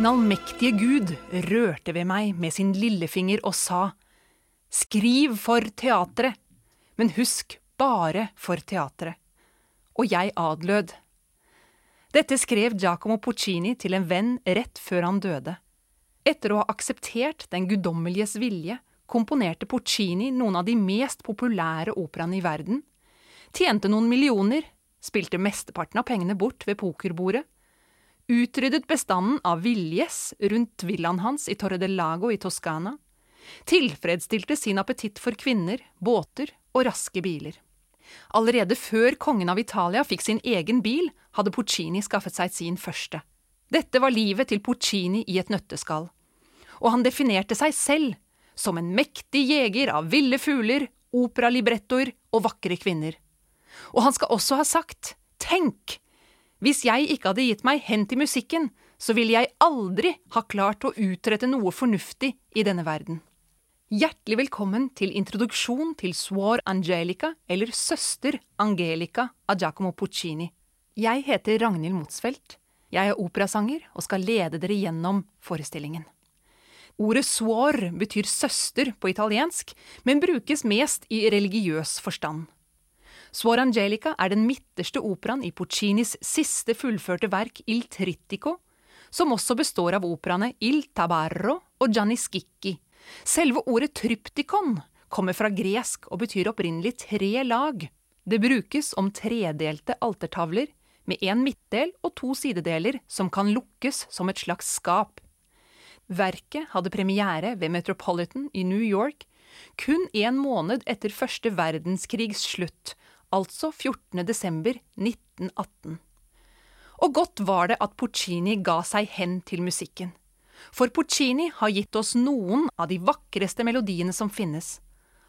Den allmektige Gud rørte ved meg med sin lillefinger og sa, Skriv for teatret, men husk bare for teatret. Og jeg adlød. Dette skrev Giacomo Puccini til en venn rett før han døde. Etter å ha akseptert den guddommeliges vilje, komponerte Puccini noen av de mest populære operaene i verden, tjente noen millioner, spilte mesteparten av pengene bort ved pokerbordet, utryddet bestanden av villgjess rundt villaen hans i Torre del Lago i Toskana, tilfredsstilte sin appetitt for kvinner, båter og raske biler. Allerede før kongen av Italia fikk sin egen bil, hadde Puccini skaffet seg sin første. Dette var livet til Puccini i et nøtteskall. Og han definerte seg selv som en mektig jeger av ville fugler, operalibrettoer og vakre kvinner. Og han skal også ha sagt, tenk, hvis jeg ikke hadde gitt meg hen til musikken, så ville jeg aldri ha klart å utrette noe fornuftig i denne verden. Hjertelig velkommen til introduksjon til Suor Angelica, eller Søster Angelica av Giacomo Puccini. Jeg heter Ragnhild Motsfeldt. Jeg er operasanger og skal lede dere gjennom forestillingen. Ordet suor betyr søster på italiensk, men brukes mest i religiøs forstand. Suor Angelica er den midterste operaen i Puccinis siste fullførte verk Il Trittico, som også består av operaene Il Tabarro og Gianni Schicchi. Selve ordet tryptikon kommer fra gresk og betyr opprinnelig tre lag. Det brukes om tredelte altertavler med en midtdel og to sidedeler som kan lukkes som et slags skap. Verket hadde premiere ved Metropolitan i New York kun en måned etter første verdenskrigs slutt, altså 14. desember 1918. Og godt var det at Puccini ga seg hen til musikken. For Puccini har gitt oss noen av de vakreste melodiene som finnes.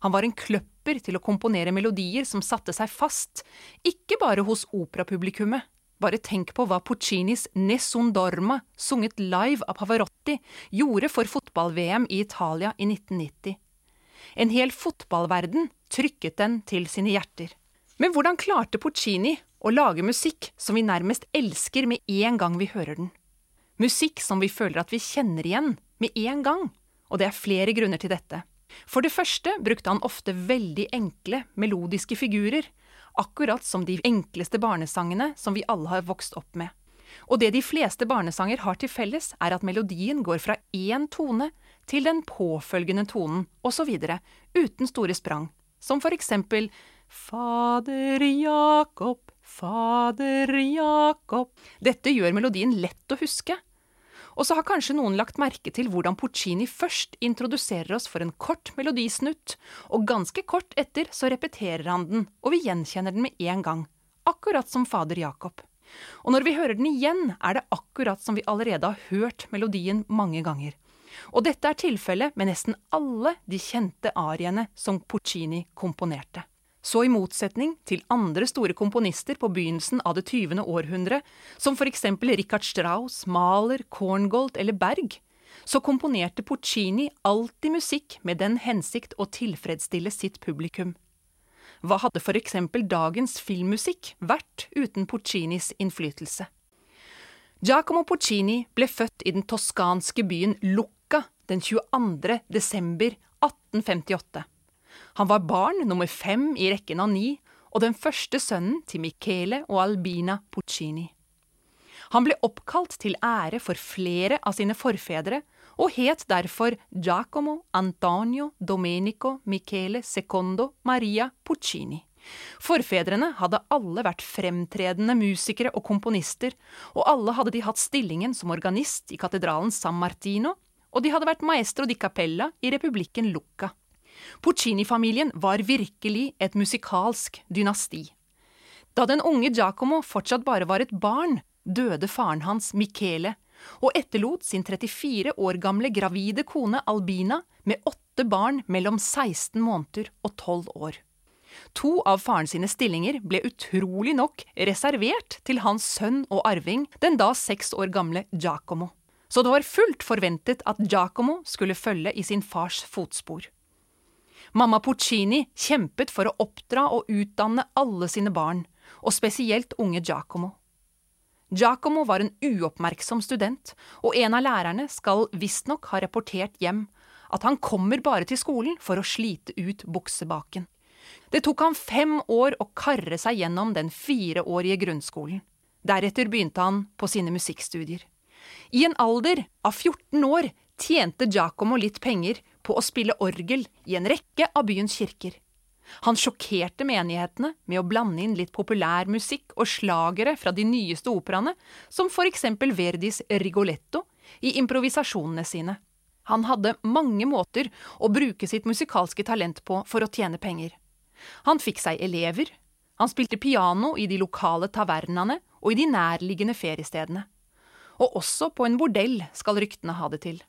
Han var en kløpper til å komponere melodier som satte seg fast, ikke bare hos operapublikummet. Bare tenk på hva Puccinis Nessun Dorma, sunget live av Pavarotti, gjorde for fotball-VM i Italia i 1990. En hel fotballverden trykket den til sine hjerter. Men hvordan klarte Puccini å lage musikk som vi nærmest elsker med en gang vi hører den? Musikk som vi føler at vi kjenner igjen med en gang, og det er flere grunner til dette. For det første brukte han ofte veldig enkle, melodiske figurer, akkurat som de enkleste barnesangene som vi alle har vokst opp med. Og det de fleste barnesanger har til felles, er at melodien går fra én tone til den påfølgende tonen, osv., uten store sprang, som for eksempel Fader Jakob, Fader Jakob Dette gjør melodien lett å huske. Og så har kanskje noen lagt merke til hvordan Puccini først introduserer oss for en kort melodisnutt, og ganske kort etter så repeterer han den, og vi gjenkjenner den med en gang. Akkurat som Fader Jakob. Og når vi hører den igjen, er det akkurat som vi allerede har hørt melodien mange ganger. Og dette er tilfellet med nesten alle de kjente ariene som Puccini komponerte. Så i motsetning til andre store komponister på begynnelsen av det tyvende århundre, som eksempel Richard Strauss, Mahler, Korngold eller Berg, så komponerte Puccini alltid musikk med den hensikt å tilfredsstille sitt publikum. Hva hadde eksempel dagens filmmusikk vært uten Puccinis innflytelse? Giacomo Puccini ble født i den toskanske byen Lucca den 22. desember 1858. Han var barn nummer fem i rekken av ni, og den første sønnen til Michele og Albina Puccini. Han ble oppkalt til ære for flere av sine forfedre, og het derfor Giacomo Antonio Domenico Michele Secondo Maria Puccini. Forfedrene hadde alle vært fremtredende musikere og komponister, og alle hadde de hatt stillingen som organist i katedralen San Martino, og de hadde vært maestro di capella i republikken Lucca. Puccini-familien var virkelig et musikalsk dynasti. Da den unge Giacomo fortsatt bare var et barn, døde faren hans, Michele, og etterlot sin 34 år gamle gravide kone Albina med åtte barn mellom 16 måneder og 12 år. To av faren sine stillinger ble utrolig nok reservert til hans sønn og arving, den da seks år gamle Giacomo. Så det var fullt forventet at Giacomo skulle følge i sin fars fotspor. Mamma Puccini kjempet for å oppdra og utdanne alle sine barn, og spesielt unge Giacomo. Giacomo var en uoppmerksom student, og en av lærerne skal visstnok ha rapportert hjem at han kommer bare til skolen for å slite ut buksebaken. Det tok ham fem år å karre seg gjennom den fireårige grunnskolen. Deretter begynte han på sine musikkstudier. I en alder av 14 år tjente Giacomo litt penger på å spille orgel i en rekke av byens kirker. Han sjokkerte menighetene med å blande inn litt populær musikk og slagere fra de nyeste operaene, som for eksempel Verdis Rigoletto, i improvisasjonene sine. Han hadde mange måter å bruke sitt musikalske talent på for å tjene penger. Han fikk seg elever, han spilte piano i de lokale tavernene og i de nærliggende feriestedene. Og også på en bordell, skal ryktene ha det til.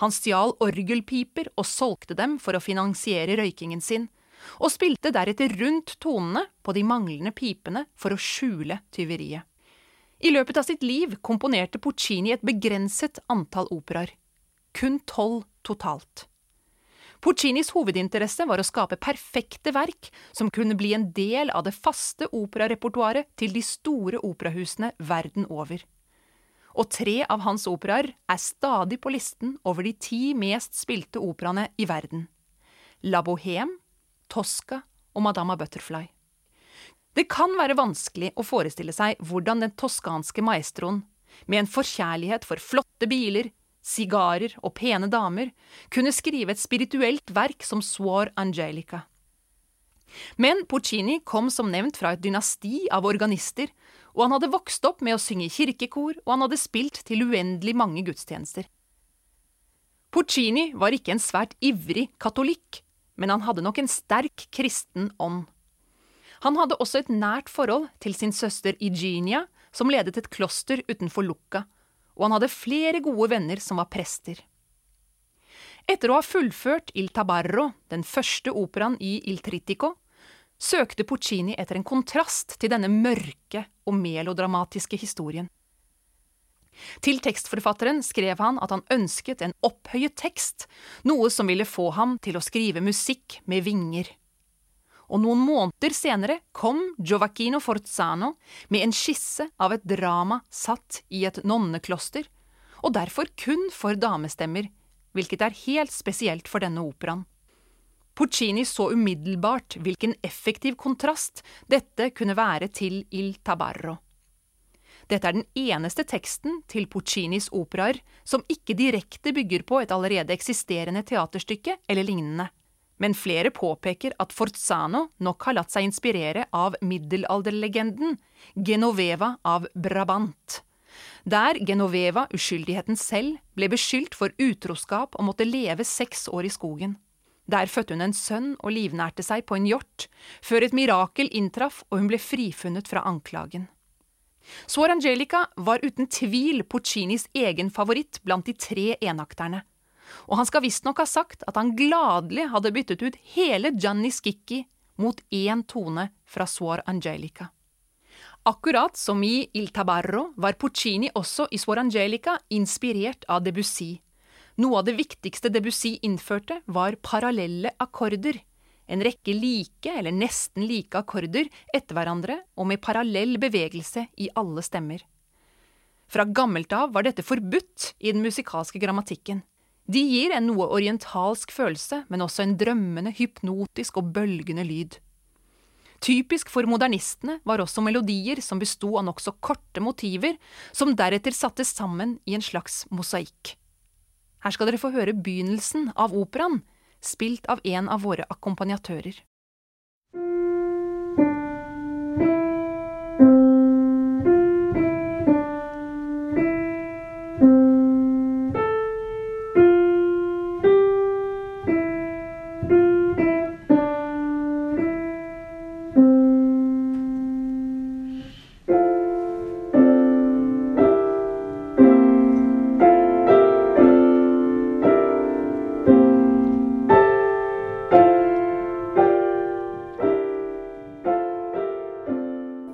Han stjal orgelpiper og solgte dem for å finansiere røykingen sin, og spilte deretter rundt tonene på de manglende pipene for å skjule tyveriet. I løpet av sitt liv komponerte Puccini et begrenset antall operaer. Kun tolv totalt. Puccinis hovedinteresse var å skape perfekte verk som kunne bli en del av det faste operarepertoaret til de store operahusene verden over. Og tre av hans operaer er stadig på listen over de ti mest spilte operaene i verden. La Bohème, Tosca og Madama Butterfly. Det kan være vanskelig å forestille seg hvordan den toskanske maestroen, med en forkjærlighet for flotte biler, sigarer og pene damer, kunne skrive et spirituelt verk som Swar Angelica. Men Puccini kom som nevnt fra et dynasti av organister, og han hadde vokst opp med å synge i kirkekor, og han hadde spilt til uendelig mange gudstjenester. Puccini var ikke en svært ivrig katolikk, men han hadde nok en sterk kristen ånd. Han hadde også et nært forhold til sin søster Eugenia, som ledet et kloster utenfor Lucca, og han hadde flere gode venner som var prester. Etter å ha fullført Il Tabarro, den første operaen i Il Tritico, søkte Puccini etter en kontrast til denne mørke og melodramatiske historien. Til tekstforfatteren skrev han at han ønsket en opphøyet tekst, noe som ville få ham til å skrive musikk med vinger. Og noen måneder senere kom Giovacchino Forzano med en skisse av et drama satt i et nonnekloster, og derfor kun for damestemmer, hvilket er helt spesielt for denne operaen. Puccini så umiddelbart hvilken effektiv kontrast dette kunne være til Il Tabarro. Dette er den eneste teksten til Puccinis operaer som ikke direkte bygger på et allerede eksisterende teaterstykke eller lignende. Men flere påpeker at Forzano nok har latt seg inspirere av middelalderlegenden Genoveva av Brabant. Der Genoveva, uskyldigheten selv, ble beskyldt for utroskap og måtte leve seks år i skogen. Der fødte hun en sønn og livnærte seg på en hjort, før et mirakel inntraff og hun ble frifunnet fra anklagen. Sor Angelica var uten tvil Puccinis egen favoritt blant de tre enakterne, og han skal visstnok ha sagt at han gladelig hadde byttet ut hele Gianni Skikki mot én tone fra Sor Angelica. Akkurat som i Il Tabarro var Puccini også i Sor Angelica inspirert av Debussy. Noe av det viktigste Debussy innførte, var parallelle akkorder en rekke like eller nesten like akkorder etter hverandre og med parallell bevegelse i alle stemmer. Fra gammelt av var dette forbudt i den musikalske grammatikken. De gir en noe orientalsk følelse, men også en drømmende, hypnotisk og bølgende lyd. Typisk for modernistene var også melodier som besto av nokså korte motiver, som deretter sattes sammen i en slags mosaikk. Her skal dere få høre begynnelsen av operaen, spilt av en av våre akkompagnatører.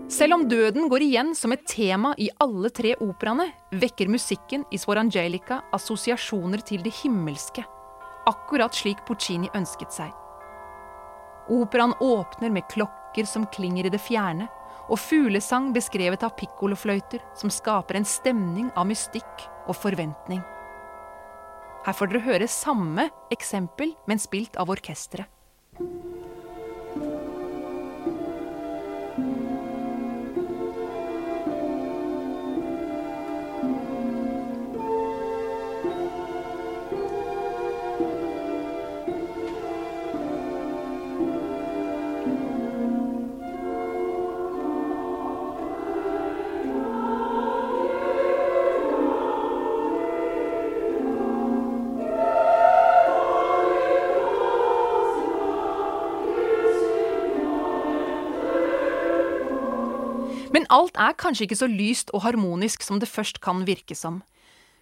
Døden går igjen som et tema i alle tre operaene, vekker musikken i Svorangelica assosiasjoner til det himmelske, akkurat slik Puccini ønsket seg. Operaen åpner med klokker som klinger i det fjerne, og fuglesang beskrevet av pikkolofløyter som skaper en stemning av mystikk og forventning. Her får dere høre samme eksempel, men spilt av orkesteret. Men alt er kanskje ikke så lyst og harmonisk som det først kan virke som.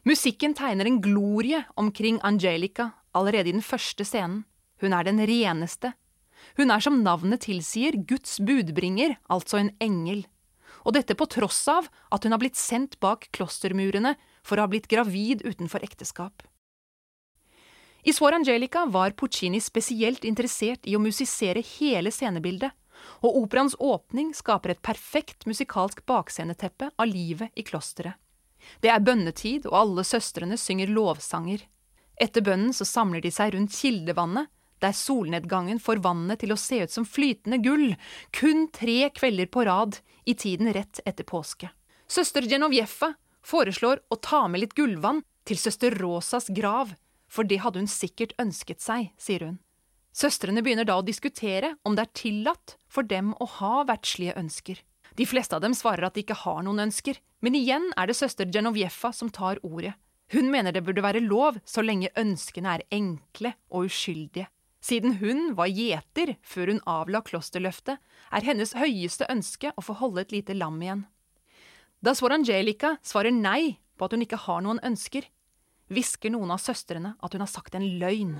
Musikken tegner en glorie omkring Angelica allerede i den første scenen. Hun er den reneste. Hun er som navnet tilsier, Guds budbringer, altså en engel. Og dette på tross av at hun har blitt sendt bak klostermurene for å ha blitt gravid utenfor ekteskap. I Suor Angelica var Puccini spesielt interessert i å musisere hele scenebildet, og operaens åpning skaper et perfekt musikalsk baksceneteppe av livet i klosteret. Det er bønnetid, og alle søstrene synger lovsanger. Etter bønnen så samler de seg rundt kildevannet, der solnedgangen får vannet til å se ut som flytende gull, kun tre kvelder på rad i tiden rett etter påske. Søster Genoviefa foreslår å ta med litt gullvann til søster Rosas grav, for det hadde hun sikkert ønsket seg, sier hun. Søstrene begynner da å diskutere om det er tillatt for dem å ha verdslige ønsker. De fleste av dem svarer at de ikke har noen ønsker, men igjen er det søster Genoviefa som tar ordet. Hun mener det burde være lov så lenge ønskene er enkle og uskyldige. Siden hun var gjeter før hun avla klosterløftet, er hennes høyeste ønske å få holde et lite lam igjen. Da Svor Angelica svarer nei på at hun ikke har noen ønsker, hvisker noen av søstrene at hun har sagt en løgn.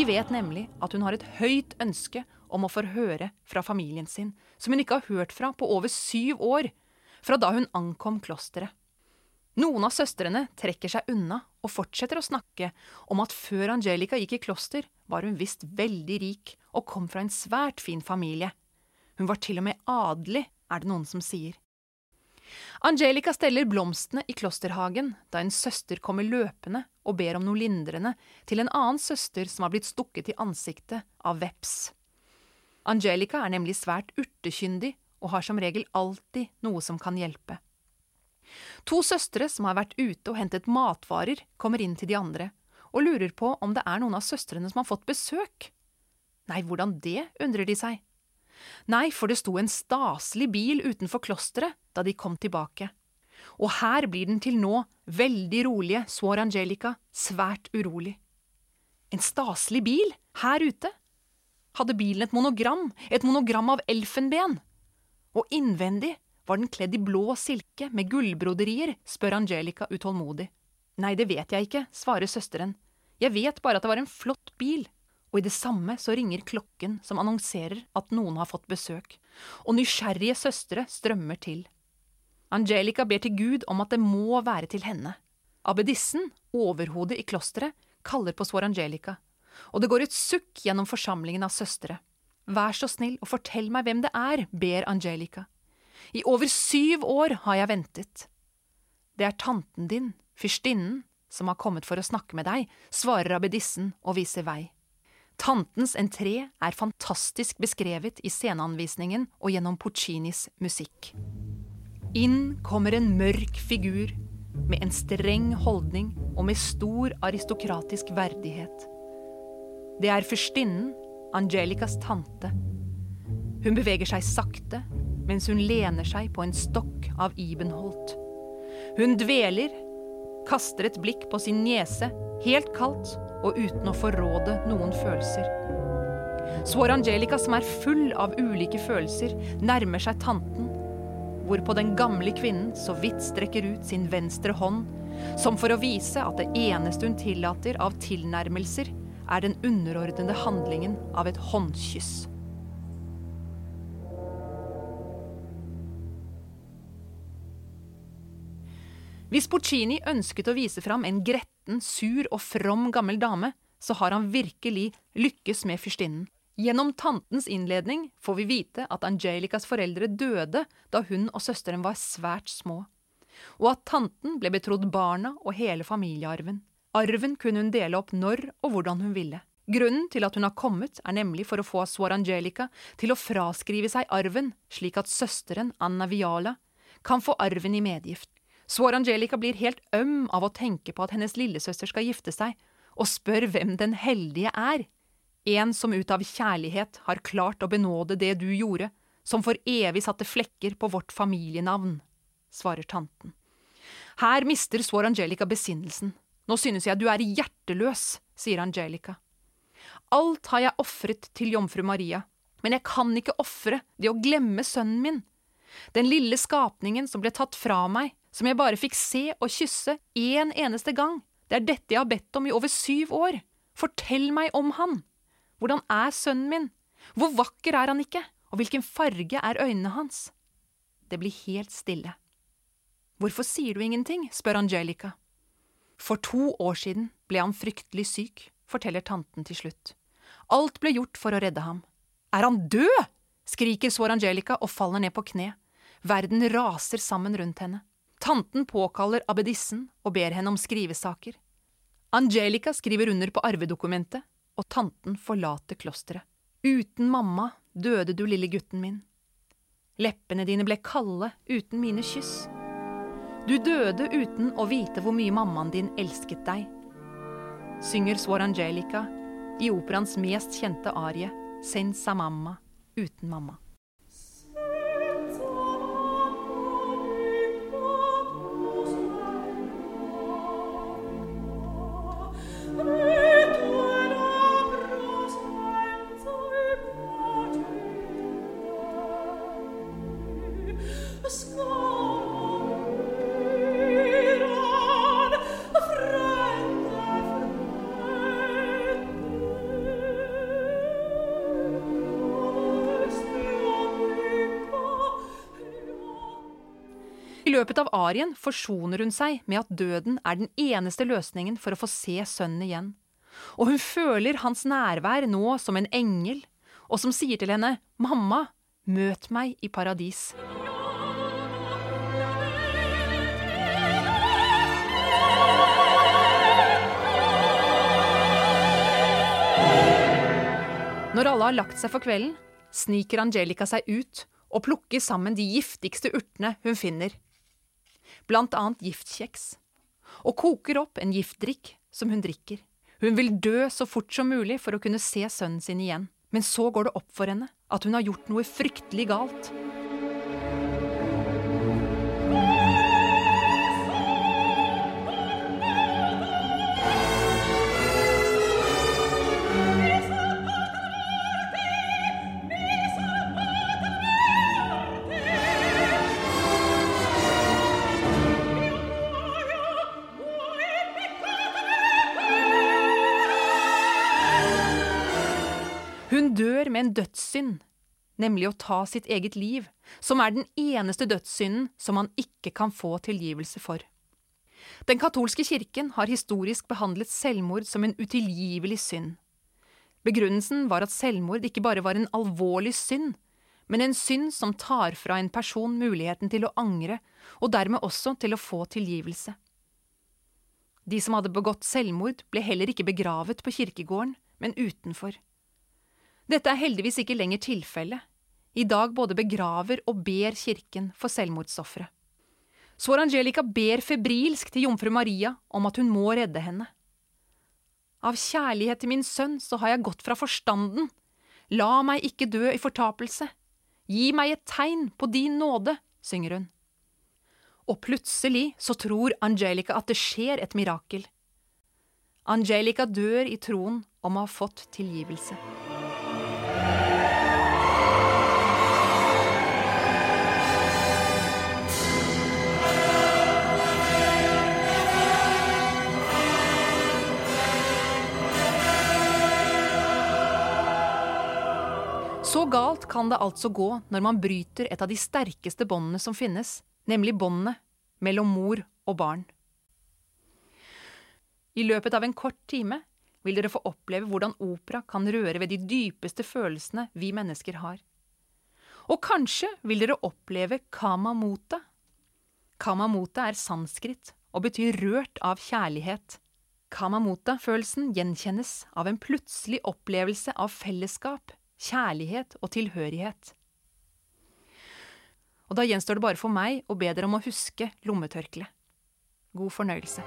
De vet nemlig at hun har et høyt ønske om å få høre fra familien sin, som hun ikke har hørt fra på over syv år, fra da hun ankom klosteret. Noen av søstrene trekker seg unna og fortsetter å snakke om at før Angelica gikk i kloster, var hun visst veldig rik og kom fra en svært fin familie. Hun var til og med adelig, er det noen som sier. Angelica steller blomstene i klosterhagen da en søster kommer løpende og ber om noe lindrende til en annen søster som har blitt stukket i ansiktet av veps. Angelica er nemlig svært urtekyndig og har som regel alltid noe som kan hjelpe. To søstre som har vært ute og hentet matvarer, kommer inn til de andre og lurer på om det er noen av søstrene som har fått besøk. Nei, hvordan det, undrer de seg. Nei, for det sto en staselig bil utenfor klosteret da de kom tilbake. Og her blir den til nå veldig rolige Suor Angelica svært urolig. En staselig bil her ute? Hadde bilen et monogram, et monogram av elfenben? Og innvendig var den kledd i blå silke med gullbroderier, spør Angelica utålmodig. Nei, det vet jeg ikke, svarer søsteren. Jeg vet bare at det var en flott bil og i det samme så ringer klokken som annonserer at noen har fått besøk, og nysgjerrige søstre strømmer til. Angelica ber til Gud om at det må være til henne. Abbedissen, overhodet i klosteret, kaller på Suor Angelica, og det går et sukk gjennom forsamlingen av søstre. Vær så snill og fortell meg hvem det er, ber Angelica. I over syv år har jeg ventet. Det er tanten din, fyrstinnen, som har kommet for å snakke med deg, svarer abbedissen og viser vei. Tantens entré er fantastisk beskrevet i sceneanvisningen og gjennom Puccinis musikk. Inn kommer en mørk figur med en streng holdning og med stor aristokratisk verdighet. Det er fyrstinnen, Angelicas tante. Hun beveger seg sakte mens hun lener seg på en stokk av ibenholt. Hun dveler, kaster et blikk på sin niese, helt kaldt og uten å forråde noen følelser. Svår Angelica, som er full av ulike følelser, nærmer seg tanten, hvorpå den gamle kvinnen så vidt strekker ut sin venstre hånd, som for å vise at det eneste hun tillater av tilnærmelser, er den underordnede handlingen av et håndkyss. Hvis Puccini ønsket å vise fram en gretten, sur og from gammel dame, så har han virkelig lykkes med fyrstinnen. Gjennom tantens innledning får vi vite at Angelicas foreldre døde da hun og søsteren var svært små, og at tanten ble betrodd barna og hele familiearven. Arven kunne hun dele opp når og hvordan hun ville. Grunnen til at hun har kommet, er nemlig for å få Suor Angelica til å fraskrive seg arven, slik at søsteren, Anna Viala, kan få arven i medgift. Suor Angelica blir helt øm av å tenke på at hennes lillesøster skal gifte seg, og spør hvem den heldige er. En som ut av kjærlighet har klart å benåde det du gjorde, som for evig satte flekker på vårt familienavn, svarer tanten. Her mister Swar Angelica besinnelsen. Nå synes jeg du er hjerteløs, sier Angelica. Alt har jeg ofret til jomfru Maria, men jeg kan ikke ofre det å glemme sønnen min. Den lille skapningen som ble tatt fra meg, som jeg bare fikk se og kysse én eneste gang. Det er dette jeg har bedt om i over syv år. Fortell meg om han. Hvordan er sønnen min? Hvor vakker er han ikke, og hvilken farge er øynene hans? Det blir helt stille. Hvorfor sier du ingenting? spør Angelica. For to år siden ble han fryktelig syk, forteller tanten til slutt. Alt ble gjort for å redde ham. Er han død? skriker Suor Angelica og faller ned på kne. Verden raser sammen rundt henne. Tanten påkaller abbedissen og ber henne om skrivesaker. Angelica skriver under på arvedokumentet, og tanten forlater klosteret. Uten mamma døde du, lille gutten min. Leppene dine ble kalde uten mine kyss. Du døde uten å vite hvor mye mammaen din elsket deg. Synger Swar Angelica i operaens mest kjente arie, Senza mamma, uten mamma. Løpet av arien forsoner hun seg med at døden er den eneste løsningen for å få se sønnen igjen, og hun føler hans nærvær nå som en engel, og som sier til henne, Mamma, møt meg i paradis. Når alle har lagt seg for kvelden, sniker Angelica seg ut og plukker sammen de giftigste urtene hun finner blant annet giftkjeks, og koker opp en giftdrikk som hun drikker. Hun vil dø så fort som mulig for å kunne se sønnen sin igjen, men så går det opp for henne at hun har gjort noe fryktelig galt. En dødssynd, nemlig å ta sitt eget liv, som er den eneste dødssynden som man ikke kan få tilgivelse for. Den katolske kirken har historisk behandlet selvmord som en utilgivelig synd. Begrunnelsen var at selvmord ikke bare var en alvorlig synd, men en synd som tar fra en person muligheten til å angre, og dermed også til å få tilgivelse. De som hadde begått selvmord, ble heller ikke begravet på kirkegården, men utenfor. Dette er heldigvis ikke lenger tilfellet. I dag både begraver og ber kirken for selvmordsofre. Sor Angelica ber febrilsk til jomfru Maria om at hun må redde henne. Av kjærlighet til min sønn så har jeg gått fra forstanden. La meg ikke dø i fortapelse. Gi meg et tegn på din nåde, synger hun. Og plutselig så tror Angelica at det skjer et mirakel. Angelica dør i troen om å ha fått tilgivelse. Så galt kan det altså gå når man bryter et av de sterkeste båndene som finnes, nemlig båndet mellom mor og barn. I løpet av en kort time vil dere få oppleve hvordan opera kan røre ved de dypeste følelsene vi mennesker har. Og kanskje vil dere oppleve kamamota. Kamamota er sanskrit og betyr rørt av kjærlighet. Kamamota-følelsen gjenkjennes av en plutselig opplevelse av fellesskap, kjærlighet og tilhørighet. Og da gjenstår det bare for meg å be dere om å huske lommetørkleet. God fornøyelse.